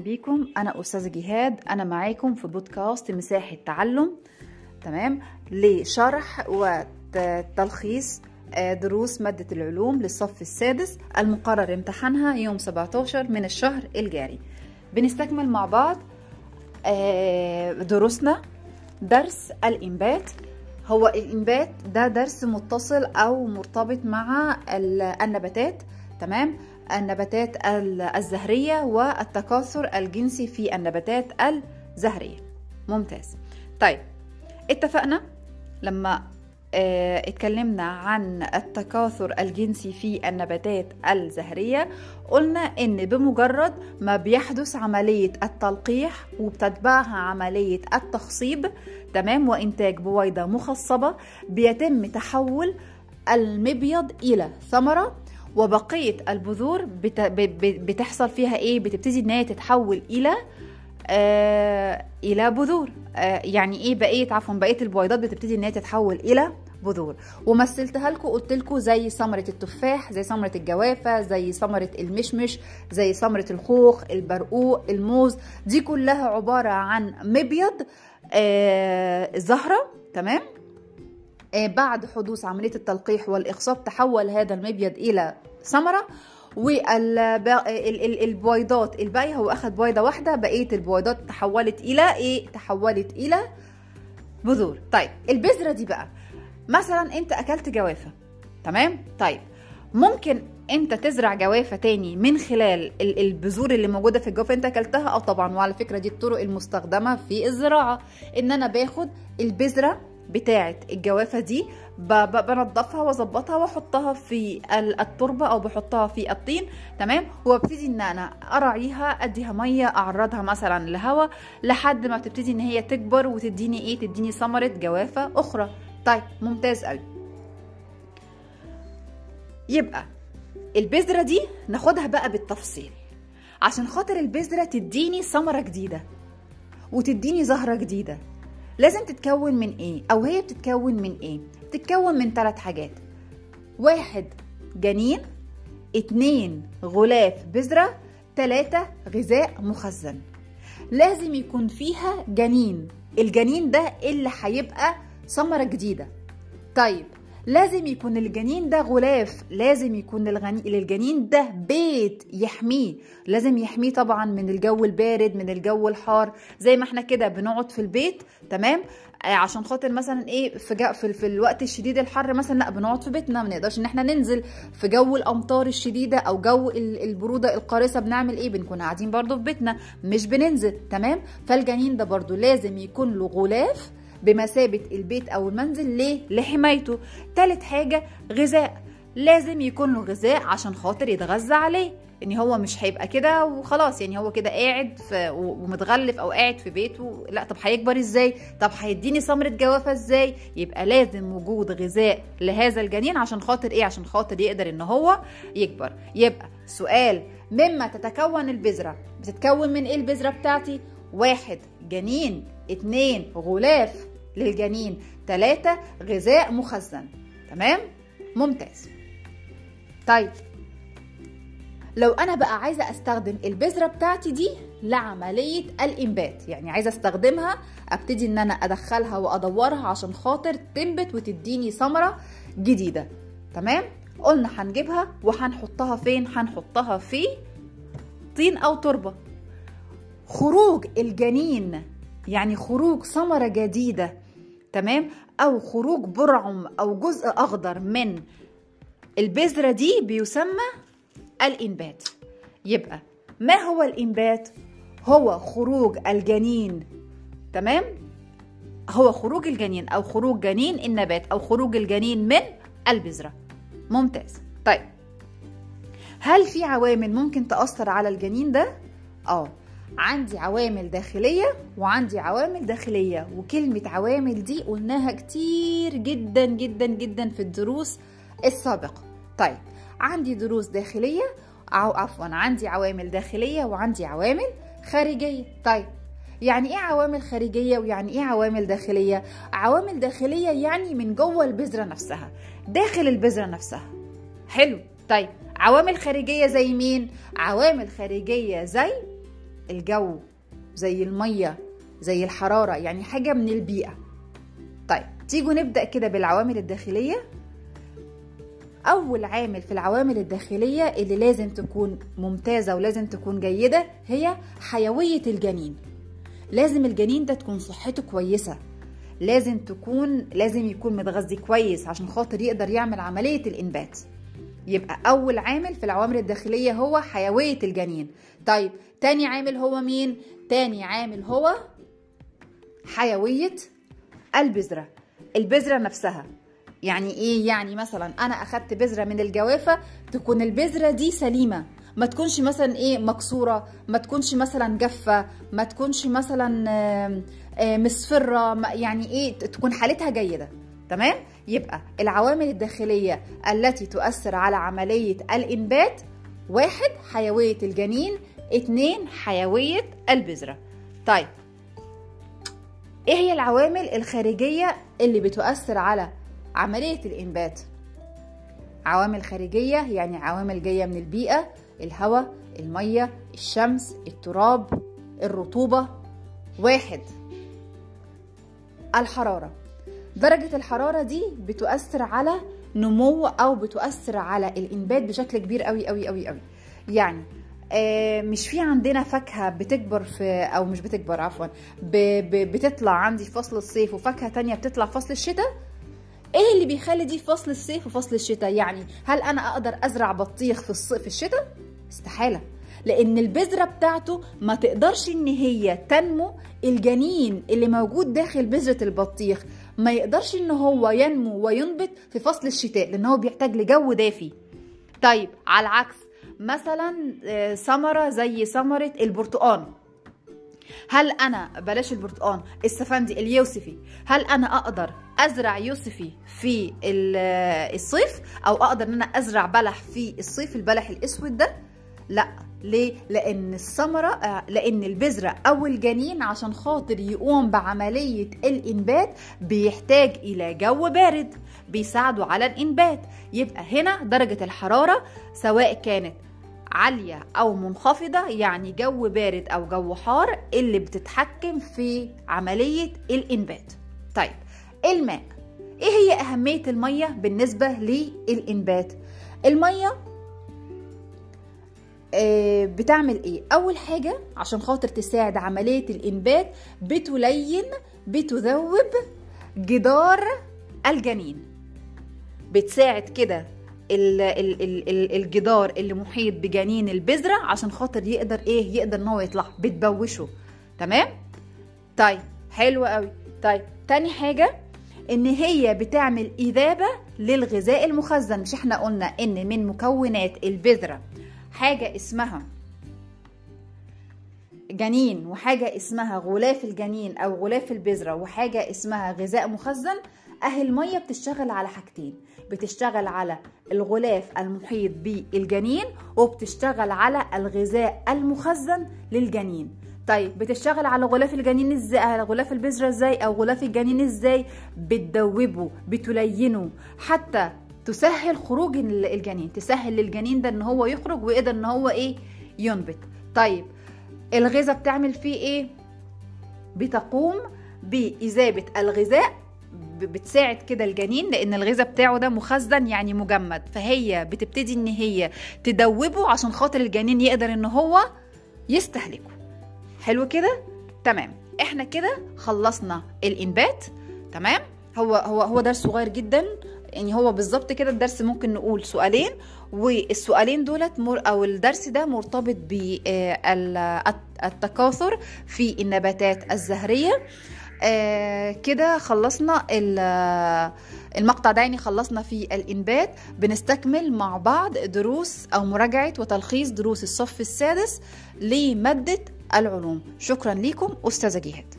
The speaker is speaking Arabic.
بيكم. أنا أستاذة جهاد. أنا معاكم في بودكاست مساحة تعلم. تمام؟ لشرح وتلخيص آه، دروس مادة العلوم للصف السادس المقرر امتحانها يوم 17 من الشهر الجاري. بنستكمل مع بعض آه، دروسنا. درس الإنبات. هو الإنبات ده درس متصل أو مرتبط مع ال- النباتات. تمام؟ النباتات ال- الزهرية والتكاثر الجنسي في النباتات الزهرية. ممتاز. طيب اتفقنا؟ لما آه، اتكلمنا عن التكاثر الجنسي في النباتات الزهرية قلنا إن بمجرد ما بيحدث عملية التلقيح وبتتبعها عملية التخصيب تمام وإنتاج بويضة مخصبة بيتم تحول المبيض إلى ثمرة وبقية البذور بتحصل فيها إيه؟ بتبتدي إن هي تتحول إلى آه إلى بذور. آه يعني إيه بقية عفوا بقية البويضات بتبتدي إن هي تتحول إلى بذور. ومثلتها لكم قلت لكم زي ثمرة التفاح زي ثمرة الجوافة زي ثمرة المشمش زي ثمرة الخوخ البرقوق الموز. دي كلها عبارة عن مبيض آه زهرة تمام؟ بعد حدوث عملية التلقيح والإخصاب تحول هذا المبيض إلى ثمرة والبويضات الباقية هو أخذ بويضة واحدة بقية البويضات تحولت إلى إيه؟ تحولت إلى بذور طيب البذرة دي بقى مثلا أنت أكلت جوافة تمام؟ طيب ممكن أنت تزرع جوافة تاني من خلال ال- البذور اللي موجودة في الجوافة أنت أكلتها آه طبعا وعلى فكرة دي الطرق المستخدمة في الزراعة إن أنا باخد البذرة بتاعة الجوافة دي بنضفها وأظبطها وأحطها في ال- التربة أو بحطها في الطين تمام؟ وأبتدي إن أنا أراعيها أديها مية أعرضها مثلا لهواء لحد ما تبتدي إن هي تكبر وتديني إيه؟ تديني ثمرة جوافة أخرى. طيب ممتاز قوي يبقى البذرة دي ناخدها بقى بالتفصيل. عشان خاطر البذرة تديني ثمرة جديدة وتديني زهرة جديدة. لازم تتكون من إيه؟ أو هي بتتكون من إيه؟ بتتكون من ثلاث حاجات. واحد جنين. اتنين غلاف بذرة. تلاتة غذاء مخزن. لازم يكون فيها جنين. الجنين ده اللي هيبقى ثمرة جديدة. طيب لازم يكون الجنين ده غلاف لازم يكون. للجنين ده بيت يحميه. لازم يحميه طبعا من الجو البارد من الجو الحار. زي ما إحنا كده بنقعد في البيت تمام؟ آه، عشان خاطر مثلا إيه في. في, في الوقت الشديد الحر مثلا لا بنقعد في بيتنا. ما نقدرش إن إحنا ننزل في جو الأمطار الشديدة أو جو ال- البرودة القارصة. بنعمل إيه؟ بنكون قاعدين برضو في بيتنا مش بننزل تمام؟ فالجنين ده برضو لازم يكون له غلاف بمثابة البيت أو المنزل ليه؟ لحمايته. تالت حاجة غذاء. لازم يكون له غذاء عشان خاطر يتغذى عليه. ان هو مش هيبقى كده وخلاص. يعني هو كده قاعد ومتغلف أو قاعد في بيته. لا طب هيكبر إزاي؟ طب هيديني ثمره جوافة إزاي؟ يبقى لازم وجود غذاء لهذا الجنين عشان خاطر إيه؟ عشان خاطر يقدر إن هو يكبر. يبقى سؤال مما تتكون البذرة بتتكون من إيه البذرة بتاعتي؟ واحد جنين اتنين غلاف. للجنين. تلاتة غذاء مخزن. تمام؟ ممتاز. طيب. لو أنا بقى عايزة أستخدم البذرة بتاعتي دي لعملية الإنبات يعني عايزة أستخدمها أبتدي إن أنا أدخلها وأدورها عشان خاطر تنبت وتديني ثمرة جديدة. تمام؟ قلنا هنجيبها وهنحطها فين؟ هنحطها في طين أو تربة. خروج الجنين يعني خروج ثمرة جديدة تمام أو خروج برعم أو جزء أخضر من البذرة دي بيسمى الإنبات يبقى ما هو الإنبات؟ هو خروج الجنين تمام؟ هو خروج الجنين أو خروج جنين النبات أو خروج الجنين من البذرة ممتاز طيب هل في عوامل ممكن تأثر على الجنين ده؟ آه عندي عوامل داخلية وعندي عوامل داخلية وكلمة عوامل دي قلناها كتير جدا جدا جدا في الدروس السابقة. طيب عندي دروس داخلية أو عفوا عندي عوامل داخلية وعندي عوامل خارجية. طيب يعني إيه عوامل خارجية ويعني إيه عوامل داخلية؟ عوامل داخلية يعني من جوه البذرة نفسها داخل البذرة نفسها. حلو. طيب عوامل خارجية زي مين؟ عوامل خارجية زي الجو زي المية زي الحرارة يعني حاجة من البيئة. طيب تيجوا نبدأ كده بالعوامل الداخلية. أول عامل في العوامل الداخلية اللي لازم تكون ممتازة ولازم تكون جيدة هي حيوية الجنين. لازم الجنين ده تكون صحته كويسة. لازم تكون لازم يكون متغذي كويس عشان خاطر يقدر يعمل عملية الإنبات. يبقى أول عامل في العوامل الداخلية هو حيوية الجنين. طيب تاني عامل هو مين؟ تاني عامل هو حيوية البذرة. البذرة نفسها. يعني إيه؟ يعني مثلا أنا أخدت بذرة من الجوافة تكون البذرة دي سليمة. ما تكونش مثلا إيه؟ مكسورة. ما تكونش مثلا جافة. ما تكونش مثلا مصفرة. يعني إيه؟ تكون حالتها جيدة. تمام؟ يبقى العوامل الداخلية التي تؤثر على عملية الإنبات واحد حيوية الجنين اتنين حيوية البذرة. طيب إيه هي العوامل الخارجية اللي بتؤثر على عملية الإنبات؟ عوامل خارجية يعني عوامل جاية من البيئة الهواء المية الشمس التراب الرطوبة. واحد الحرارة. درجة الحرارة دي بتؤثر على نمو أو بتؤثر على الإنبات بشكل كبير قوي قوي قوي قوي يعني آه، مش في عندنا فاكهة بتكبر في أو مش بتكبر عفوا بتطلع عندي في فصل الصيف وفاكهة تانية بتطلع في فصل الشتاء؟ إيه اللي بيخلي دي في فصل الصيف وفصل الشتاء؟ يعني هل أنا أقدر أزرع بطيخ في الصيف في الشتاء؟ استحالة. لأن البذرة بتاعته ما تقدرش إن هي تنمو الجنين اللي موجود داخل بذرة البطيخ. ما يقدرش إن هو ينمو وينبت في فصل الشتاء لأن هو بيحتاج لجو دافي. طيب على العكس مثلا آه، ثمرة زي ثمرة البرتقال هل أنا بلاش البرتقال السفندي اليوسفي. هل أنا أقدر أزرع يوسفي في ال- الصيف؟ أو أقدر إن أنا أزرع بلح في الصيف البلح الأسود ده؟ لا. ليه؟ لأن الثمرة آه، لأن البذرة أو الجنين عشان خاطر يقوم بعملية الإنبات بيحتاج إلى جو بارد بيساعده على الإنبات. يبقى هنا درجة الحرارة سواء كانت عالية أو منخفضة يعني جو بارد أو جو حار اللي بتتحكم في عملية الإنبات. طيب الماء. إيه هي أهمية المية بالنسبة للإنبات؟ المية بتعمل إيه؟ أول حاجة عشان خاطر تساعد عملية الإنبات بتلين بتذوب جدار الجنين. بتساعد كده ال- ال- ال- ال- الجدار اللي محيط بجنين البذرة عشان خاطر يقدر إيه؟ يقدر إن هو يطلع. بتبوشه. تمام؟ طيب حلو قوي. طيب تاني حاجة إن هي بتعمل إذابة للغذاء المخزن. مش إحنا قلنا إن من مكونات البذرة. حاجة اسمها جنين وحاجة اسمها غلاف الجنين أو غلاف البذرة وحاجة اسمها غذاء مخزن أهي المية بتشتغل على حاجتين بتشتغل على الغلاف المحيط بالجنين وبتشتغل على الغذاء المخزن للجنين. طيب بتشتغل على غلاف الجنين إزاي؟ على غلاف البذرة إزاي؟ أو غلاف الجنين إزاي؟ بتدوبه بتلينه حتى تسهل خروج ال- الجنين تسهل للجنين ده إن هو يخرج ويقدر إن هو إيه؟ ينبت. طيب الغذاء بتعمل فيه إيه؟ بتقوم بإذابة الغذاء بتساعد كده الجنين لأن الغذاء بتاعه ده مخزن يعني مجمد فهي بتبتدي إن هي تدوبه عشان خاطر الجنين يقدر إن هو يستهلكه. حلو كده؟ تمام. إحنا كده خلصنا الإنبات تمام؟ هو هو هو درس صغير جدا. يعني هو بالظبط كده الدرس ممكن نقول سؤالين والسؤالين دولت أو الدرس ده مرتبط بالتكاثر في النباتات الزهرية. آه كده خلصنا ال- المقطع ده يعني خلصنا في الإنبات. بنستكمل مع بعض دروس أو مراجعة وتلخيص دروس الصف السادس لمادة العلوم. شكرا لكم أستاذة جهاد